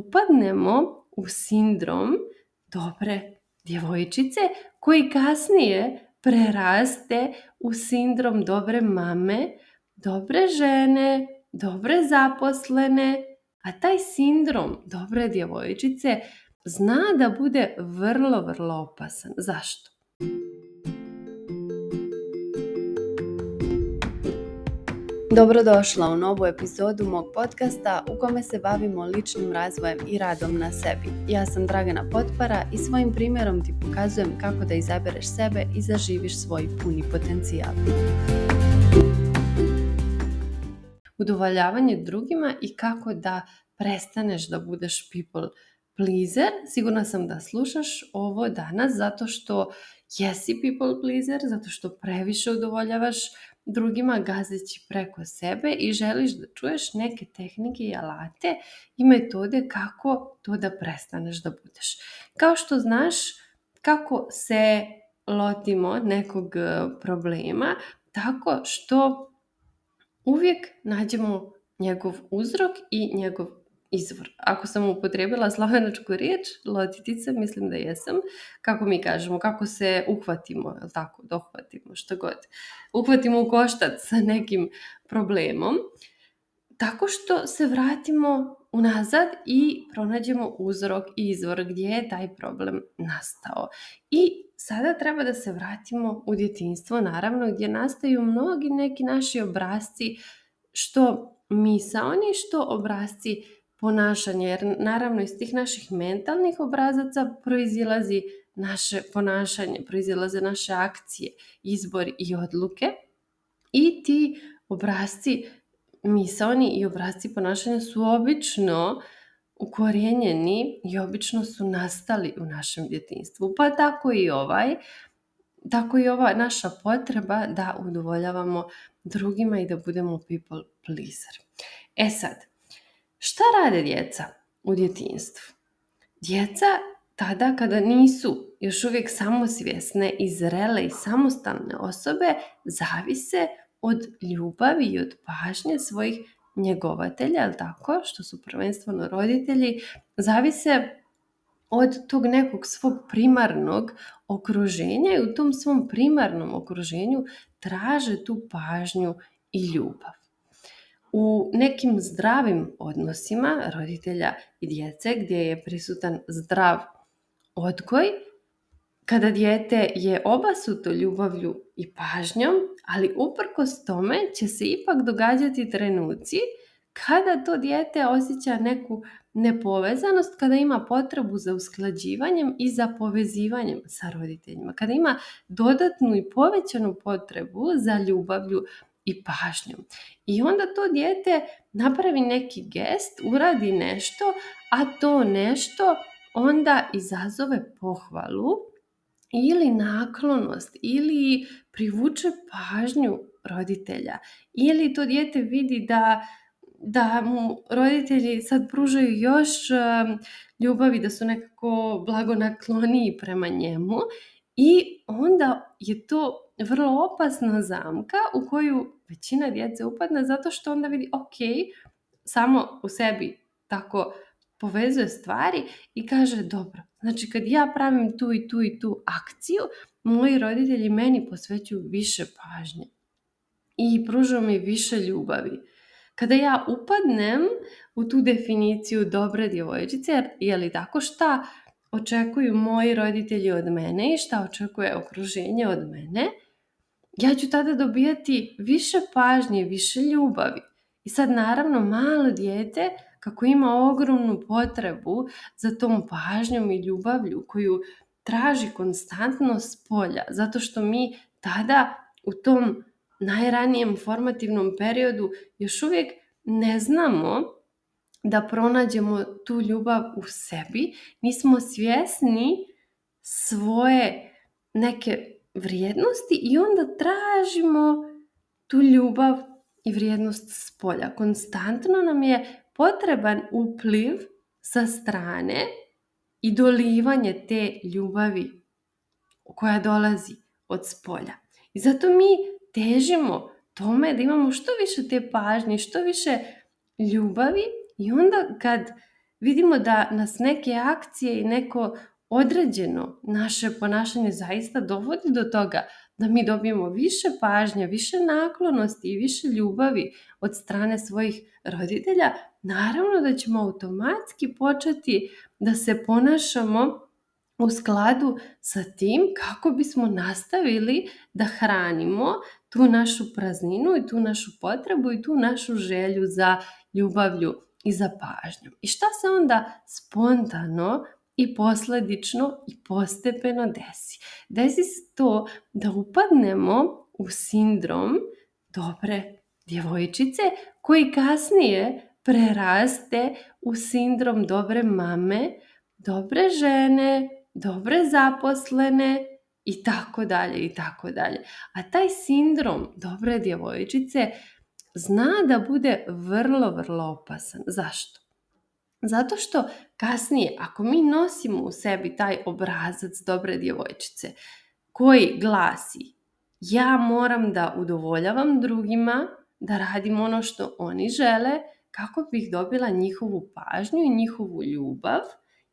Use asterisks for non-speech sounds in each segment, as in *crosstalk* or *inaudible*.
upadnemo u sindrom dobre djevojčice koji kasnije preraste u sindrom dobre mame, dobre žene, dobre zaposlene, a taj sindrom dobre djevojčice zna da bude vrlo, vrlo opasan. Zašto? Dobrodošla u novu epizodu mog podcasta u kome se bavimo ličnim razvojem i radom na sebi. Ja sam Dragana Potpara i svojim primjerom ti pokazujem kako da izabereš sebe i zaživiš svoj puni potencijal. Udovoljavanje drugima i kako da prestaneš da budeš people pleaser. Sigurna sam da slušaš ovo danas zato što jesi people pleaser, zato što previše udovoljavaš drugima gazeći preko sebe i želiš da čuješ neke tehnike i alate i metode kako to da prestaneš da budeš. Kao što znaš kako se lotimo nekog e, problema, tako što uvijek nađemo njegov uzrok i njegov izvor. Ako sam upotrijebila slovenačku riječ, lotitica, mislim da jesam, kako mi kažemo, kako se uhvatimo, tako, dohvatimo, što god. Uhvatimo u koštac sa nekim problemom, tako što se vratimo unazad i pronađemo uzrok i izvor gdje je taj problem nastao. I sada treba da se vratimo u djetinstvo, naravno, gdje nastaju mnogi neki naši obrasci, što misaoni, što obrasci ponašanje. Jer naravno iz tih naših mentalnih obrazaca proizilazi naše ponašanje, proizilaze naše akcije, izbor i odluke. I ti obrazci misaoni i obrazci ponašanja su obično ukorijenjeni i obično su nastali u našem djetinstvu. Pa tako i ovaj, tako i ova naša potreba da udovoljavamo drugima i da budemo people pleaser. E sad, Šta rade djeca u djetinstvu? Djeca tada kada nisu još uvijek samosvjesne i zrele i samostalne osobe zavise od ljubavi i od pažnje svojih njegovatelja, ali tako, što su prvenstveno roditelji, zavise od tog nekog svog primarnog okruženja i u tom svom primarnom okruženju traže tu pažnju i ljubav u nekim zdravim odnosima roditelja i djece gdje je prisutan zdrav odgoj, kada dijete je obasuto ljubavlju i pažnjom, ali uprkos tome će se ipak događati trenuci kada to dijete osjeća neku nepovezanost, kada ima potrebu za usklađivanjem i za povezivanjem sa roditeljima, kada ima dodatnu i povećanu potrebu za ljubavlju i pažnjom. I onda to dijete napravi neki gest, uradi nešto, a to nešto onda izazove pohvalu ili naklonost ili privuče pažnju roditelja. Ili to dijete vidi da da mu roditelji sad pružaju još um, ljubavi, da su nekako blago nakloniji prema njemu i onda je to vrlo opasna zamka u koju većina djece upadne zato što onda vidi ok, samo u sebi tako povezuje stvari i kaže dobro, znači kad ja pravim tu i tu i tu akciju, moji roditelji meni posvećuju više pažnje i pružaju mi više ljubavi. Kada ja upadnem u tu definiciju dobre djevojčice, je li tako šta očekuju moji roditelji od mene i šta očekuje okruženje od mene, ja ću tada dobijati više pažnje, više ljubavi. I sad naravno malo dijete kako ima ogromnu potrebu za tom pažnjom i ljubavlju koju traži konstantno s polja, zato što mi tada u tom najranijem formativnom periodu još uvijek ne znamo da pronađemo tu ljubav u sebi, nismo svjesni svoje neke vrijednosti i onda tražimo tu ljubav i vrijednost s polja. Konstantno nam je potreban upliv sa strane i dolivanje te ljubavi koja dolazi od spolja. I zato mi težimo tome da imamo što više te pažnje, što više ljubavi i onda kad vidimo da nas neke akcije i neko određeno naše ponašanje zaista dovodi do toga da mi dobijemo više pažnje, više naklonosti i više ljubavi od strane svojih roditelja, naravno da ćemo automatski početi da se ponašamo u skladu sa tim kako bismo nastavili da hranimo tu našu prazninu i tu našu potrebu i tu našu želju za ljubavlju i za pažnju. I šta se onda spontano i posledično i postepeno desi. Desi se to da upadnemo u sindrom dobre djevojčice koji kasnije preraste u sindrom dobre mame, dobre žene, dobre zaposlene i tako dalje i tako dalje. A taj sindrom dobre djevojčice zna da bude vrlo vrlo opasan. Zašto? Zato što kasnije, ako mi nosimo u sebi taj obrazac dobre djevojčice, koji glasi ja moram da udovoljavam drugima, da radim ono što oni žele, kako bih dobila njihovu pažnju i njihovu ljubav,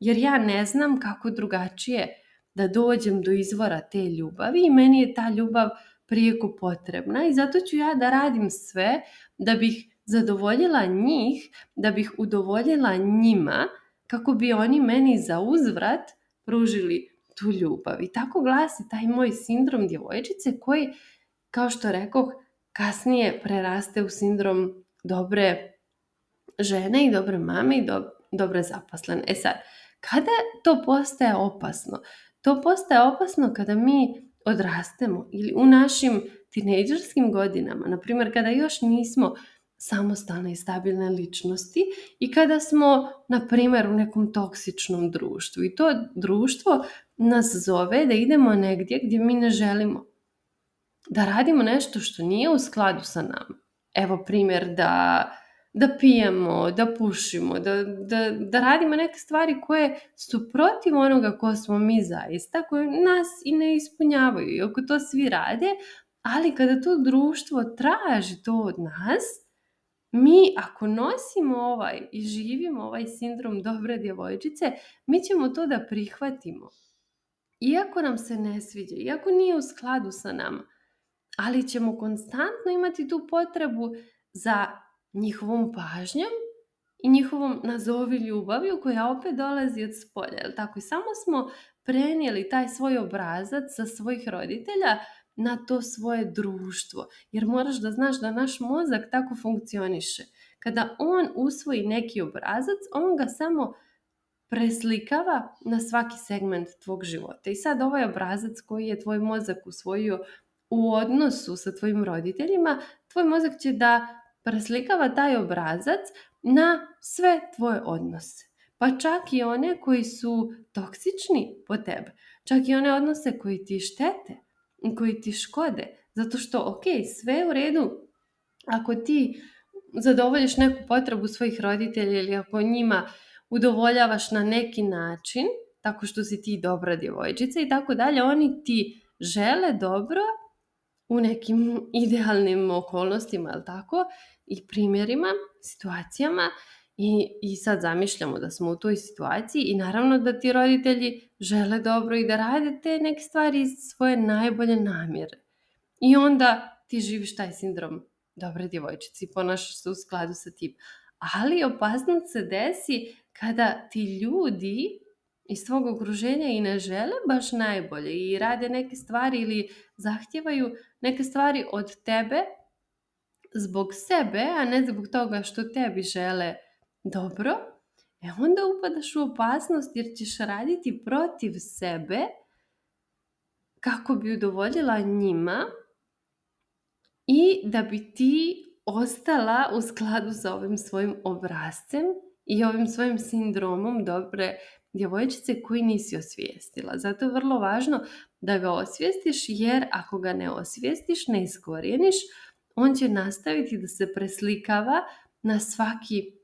jer ja ne znam kako drugačije da dođem do izvora te ljubavi i meni je ta ljubav prijeko potrebna i zato ću ja da radim sve da bih zadovoljila njih da bih udovoljila njima kako bi oni meni za uzvrat pružili tu ljubav. I tako glasi taj moj sindrom djevojčice koji, kao što rekoh, kasnije preraste u sindrom dobre žene i dobre mame i dobre zaposlene. E sad, kada to postaje opasno? To postaje opasno kada mi odrastemo ili u našim tinejdžerskim godinama, na primjer kada još nismo samostalne i stabilne ličnosti i kada smo, na primjer, u nekom toksičnom društvu. I to društvo nas zove da idemo negdje gdje mi ne želimo. Da radimo nešto što nije u skladu sa nam. Evo primjer da, da pijemo, da pušimo, da, da, da radimo neke stvari koje su protiv onoga ko smo mi zaista, koje nas i ne ispunjavaju. Iako to svi rade, ali kada to društvo traži to od nas, mi ako nosimo ovaj i živimo ovaj sindrom dobre djevojčice, mi ćemo to da prihvatimo. Iako nam se ne sviđa, iako nije u skladu sa nama, ali ćemo konstantno imati tu potrebu za njihovom pažnjom i njihovom nazovi ljubavi koja opet dolazi od spolja. Tako samo smo prenijeli taj svoj obrazac sa svojih roditelja na to svoje društvo. Jer moraš da znaš da naš mozak tako funkcioniše. Kada on usvoji neki obrazac, on ga samo preslikava na svaki segment tvog života. I sad ovaj obrazac koji je tvoj mozak usvojio u odnosu sa tvojim roditeljima, tvoj mozak će da preslikava taj obrazac na sve tvoje odnose. Pa čak i one koji su toksični po tebe. Čak i one odnose koji ti štete koji ti škode. Zato što, ok, sve je u redu ako ti zadovoljiš neku potrebu svojih roditelja ili ako njima udovoljavaš na neki način, tako što si ti dobra djevojčica i tako dalje, oni ti žele dobro u nekim *laughs* idealnim okolnostima, ali tako, i primjerima, situacijama i, I sad zamišljamo da smo u toj situaciji i naravno da ti roditelji žele dobro i da rade te neke stvari iz svoje najbolje namjere. I onda ti živiš taj sindrom dobre djevojčice i ponašaš se u skladu sa tim. Ali opasnost se desi kada ti ljudi iz svog okruženja i ne žele baš najbolje i rade neke stvari ili zahtijevaju neke stvari od tebe zbog sebe, a ne zbog toga što tebi žele dobro, e onda upadaš u opasnost jer ćeš raditi protiv sebe kako bi udovoljila njima i da bi ti ostala u skladu sa ovim svojim obrazcem i ovim svojim sindromom dobre djevojčice koji nisi osvijestila. Zato je vrlo važno da ga osvijestiš jer ako ga ne osvijestiš, ne iskorijeniš, on će nastaviti da se preslikava na svaki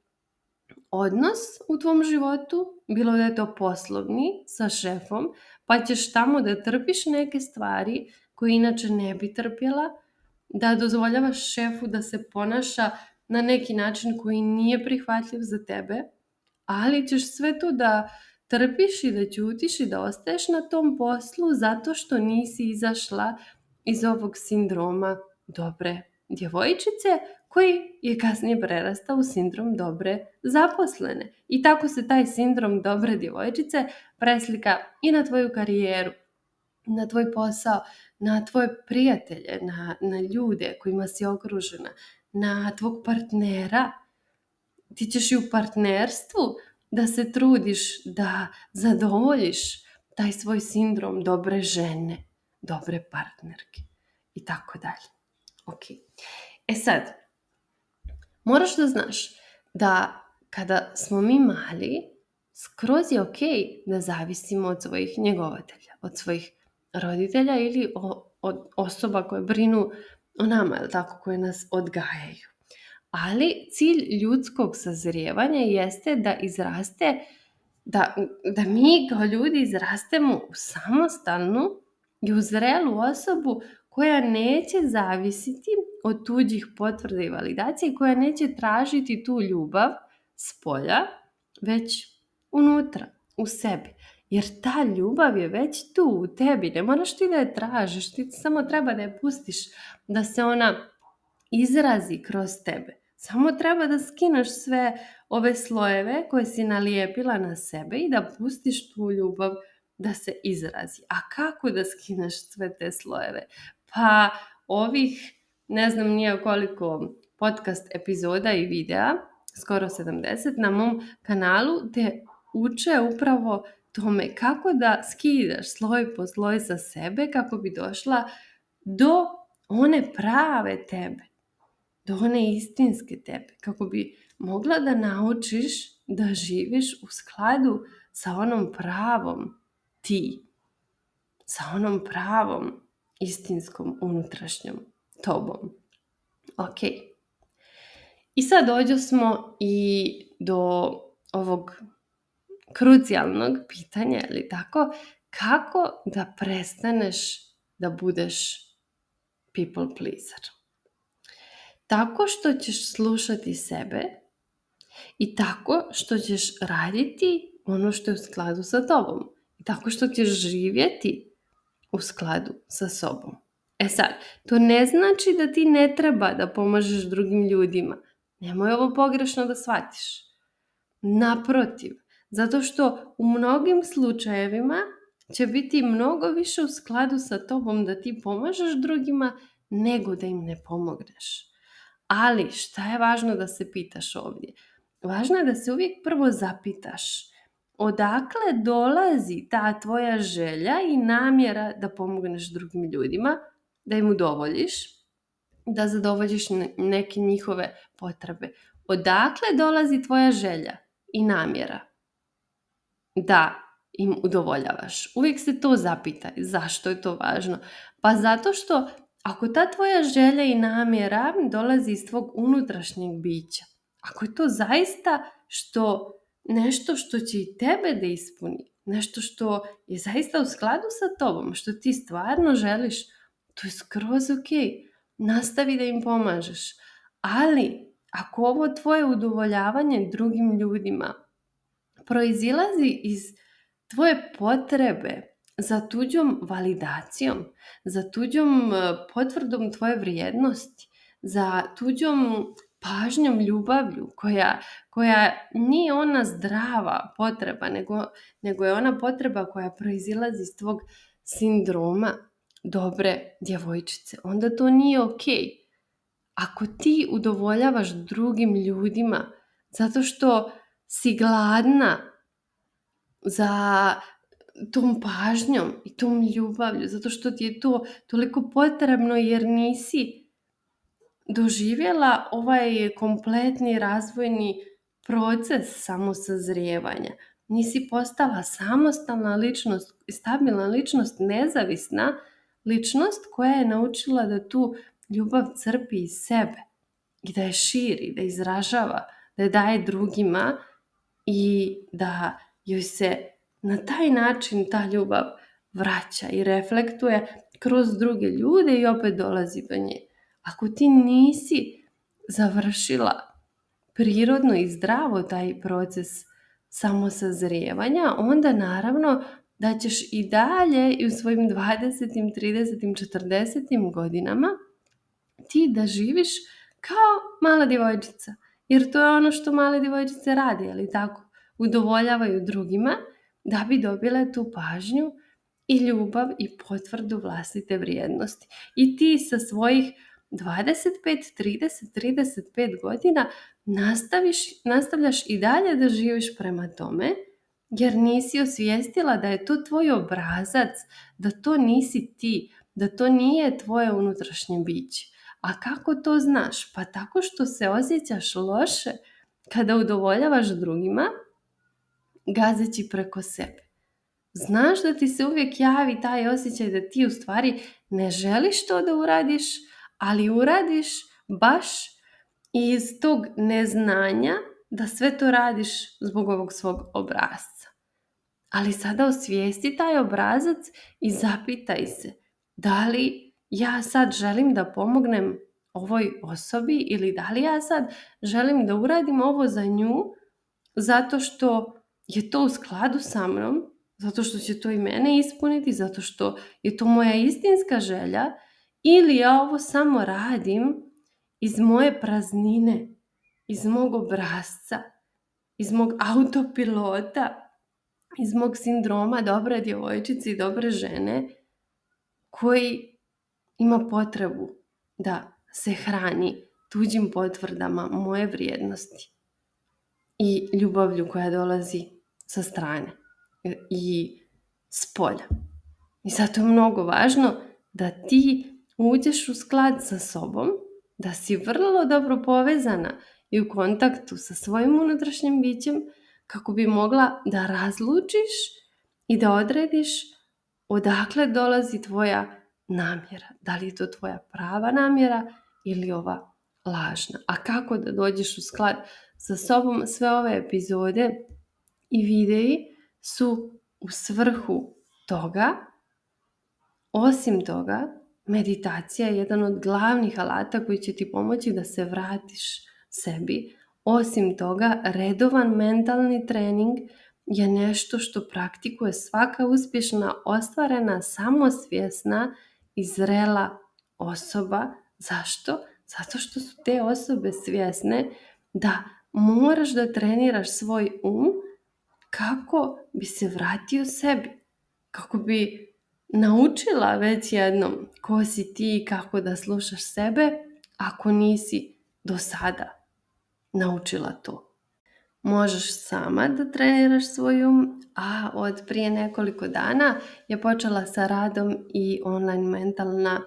odnos u tvom životu, bilo da je to poslovni sa šefom, pa ćeš tamo da trpiš neke stvari koje inače ne bi trpjela, da dozvoljavaš šefu da se ponaša na neki način koji nije prihvatljiv za tebe, ali ćeš sve to da trpiš i da ćutiš i da ostaješ na tom poslu zato što nisi izašla iz ovog sindroma dobre djevojčice koji je kasnije prerastao u sindrom dobre zaposlene. I tako se taj sindrom dobre djevojčice preslika i na tvoju karijeru, na tvoj posao, na tvoje prijatelje, na, na ljude kojima si okružena, na tvog partnera. Ti ćeš i u partnerstvu da se trudiš da zadovoljiš taj svoj sindrom dobre žene, dobre partnerke i tako dalje. Ok. E sad, Moraš da znaš da kada smo mi mali, skroz je ok da zavisimo od svojih njegovatelja, od svojih roditelja ili od osoba koje brinu o nama, ili tako, koje nas odgajaju. Ali cilj ljudskog sazrijevanja jeste da izraste, da, da mi kao ljudi izrastemo u samostalnu i u zrelu osobu koja neće zavisiti od tuđih potvrda i validacije koja neće tražiti tu ljubav s polja, već unutra, u sebi. Jer ta ljubav je već tu u tebi, ne moraš ti da je tražiš, ti samo treba da je pustiš da se ona izrazi kroz tebe. Samo treba da skineš sve ove slojeve koje si nalijepila na sebe i da pustiš tu ljubav da se izrazi. A kako da skineš sve te slojeve? Pa ovih ne znam nije koliko podcast epizoda i videa, skoro 70, na mom kanalu te uče upravo tome kako da skidaš sloj po sloj sa sebe kako bi došla do one prave tebe, do one istinske tebe, kako bi mogla da naučiš da živiš u skladu sa onom pravom ti, sa onom pravom istinskom unutrašnjom tobom. Ok. I sad dođu smo i do ovog krucijalnog pitanja, ili tako, kako da prestaneš da budeš people pleaser. Tako što ćeš slušati sebe i tako što ćeš raditi ono što je u skladu sa tobom. I tako što ćeš živjeti u skladu sa sobom. E sad, to ne znači da ti ne treba da pomažeš drugim ljudima. Nemoj ovo pogrešno da shvatiš. Naprotiv, zato što u mnogim slučajevima će biti mnogo više u skladu sa tobom da ti pomažeš drugima nego da im ne pomogneš. Ali šta je važno da se pitaš ovdje? Važno je da se uvijek prvo zapitaš odakle dolazi ta tvoja želja i namjera da pomogneš drugim ljudima – da im udovoljiš, da zadovoljiš neke njihove potrebe. Odakle dolazi tvoja želja i namjera da im udovoljavaš? Uvijek se to zapitaj. Zašto je to važno? Pa zato što ako ta tvoja želja i namjera dolazi iz tvog unutrašnjeg bića, ako je to zaista što nešto što će i tebe da ispuni, nešto što je zaista u skladu sa tobom, što ti stvarno želiš, to je skroz ok. Nastavi da im pomažeš. Ali ako ovo tvoje udovoljavanje drugim ljudima proizilazi iz tvoje potrebe za tuđom validacijom, za tuđom e, potvrdom tvoje vrijednosti, za tuđom pažnjom, ljubavlju koja, koja nije ona zdrava potreba, nego, nego je ona potreba koja proizilazi iz tvog sindroma, dobre djevojčice, onda to nije ok. Ako ti udovoljavaš drugim ljudima zato što si gladna za tom pažnjom i tom ljubavlju, zato što ti je to toliko potrebno jer nisi doživjela ovaj kompletni razvojni proces samosazrijevanja. Nisi postala samostalna ličnost, stabilna ličnost, nezavisna, Ličnost koja je naučila da tu ljubav crpi iz sebe i da je širi, da izražava, da je daje drugima i da joj se na taj način ta ljubav vraća i reflektuje kroz druge ljude i opet dolazi do nje. Ako ti nisi završila prirodno i zdravo taj proces samosazrijevanja, onda naravno da ćeš i dalje i u svojim 20., 30., 40. godinama ti da živiš kao mala djevojčica. Jer to je ono što male djevojčice radi, ali tako, udovoljavaju drugima da bi dobile tu pažnju i ljubav i potvrdu vlastite vrijednosti. I ti sa svojih 25, 30, 35 godina nastaviš, nastavljaš i dalje da živiš prema tome jer nisi osvijestila da je to tvoj obrazac, da to nisi ti, da to nije tvoje unutrašnje biće. A kako to znaš? Pa tako što se osjećaš loše kada udovoljavaš drugima, gazeći preko sebe. Znaš da ti se uvijek javi taj osjećaj da ti u stvari ne želiš to da uradiš, ali uradiš baš iz tog neznanja da sve to radiš zbog ovog svog obraza ali sada osvijesti taj obrazac i zapitaj se da li ja sad želim da pomognem ovoj osobi ili da li ja sad želim da uradim ovo za nju zato što je to u skladu sa mnom, zato što će to i mene ispuniti, zato što je to moja istinska želja ili ja ovo samo radim iz moje praznine, iz mog obrazca, iz mog autopilota, iz mog sindroma dobra djevojčice i dobre žene koji ima potrebu da se hrani tuđim potvrdama moje vrijednosti i ljubavlju koja dolazi sa strane i s polja. I zato je mnogo važno da ti uđeš u sklad sa sobom, da si vrlo dobro povezana i u kontaktu sa svojim unutrašnjim bićem, kako bi mogla da razlučiš i da odrediš odakle dolazi tvoja namjera. Da li je to tvoja prava namjera ili ova lažna. A kako da dođeš u sklad sa sobom sve ove epizode i videi su u svrhu toga. Osim toga, meditacija je jedan od glavnih alata koji će ti pomoći da se vratiš sebi, osim toga, redovan mentalni trening je nešto što praktikuje svaka uspješna, ostvarena, samosvjesna i zrela osoba. Zašto? Zato što su te osobe svjesne da moraš da treniraš svoj um kako bi se vratio sebi, kako bi naučila već jednom ko si ti i kako da slušaš sebe ako nisi do sada naučila to. Možeš sama da treniraš svoju, a od prije nekoliko dana je počela sa radom i online mentalna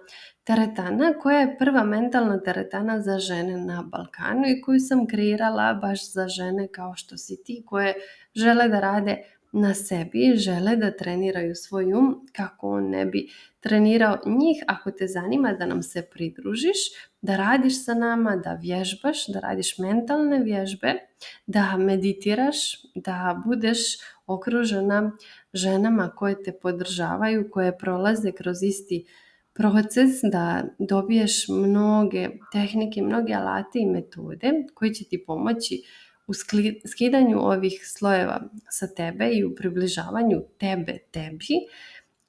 teretana koja je prva mentalna teretana za žene na Balkanu i koju sam kreirala baš za žene kao što si ti koje žele da rade na sebi žele da treniraju svoj um kako on ne bi trenirao njih. Ako te zanima da nam se pridružiš, da radiš sa nama, da vježbaš, da radiš mentalne vježbe, da meditiraš, da budeš okružena ženama koje te podržavaju, koje prolaze kroz isti proces da dobiješ mnoge tehnike, mnoge alate i metode koji će ti pomoći u skidanju ovih slojeva sa tebe i u približavanju tebe tebi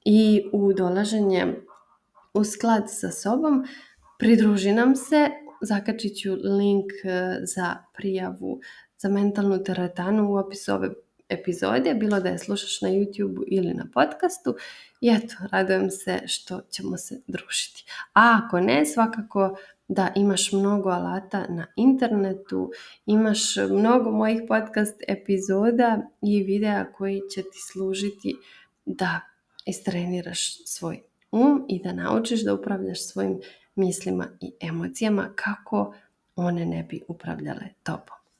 i u dolaženje u sklad sa sobom, pridruži nam se, zakačit ću link e, za prijavu za mentalnu teretanu u opisu ove epizode, bilo da je slušaš na YouTube ili na podcastu. I eto, radujem se što ćemo se drušiti. A ako ne, svakako da imaš mnogo alata na internetu, imaš mnogo mojih podcast epizoda i videa koji će ti služiti da istreniraš svoj um i da naučiš da upravljaš svojim mislima i emocijama kako one ne bi upravljale tobom.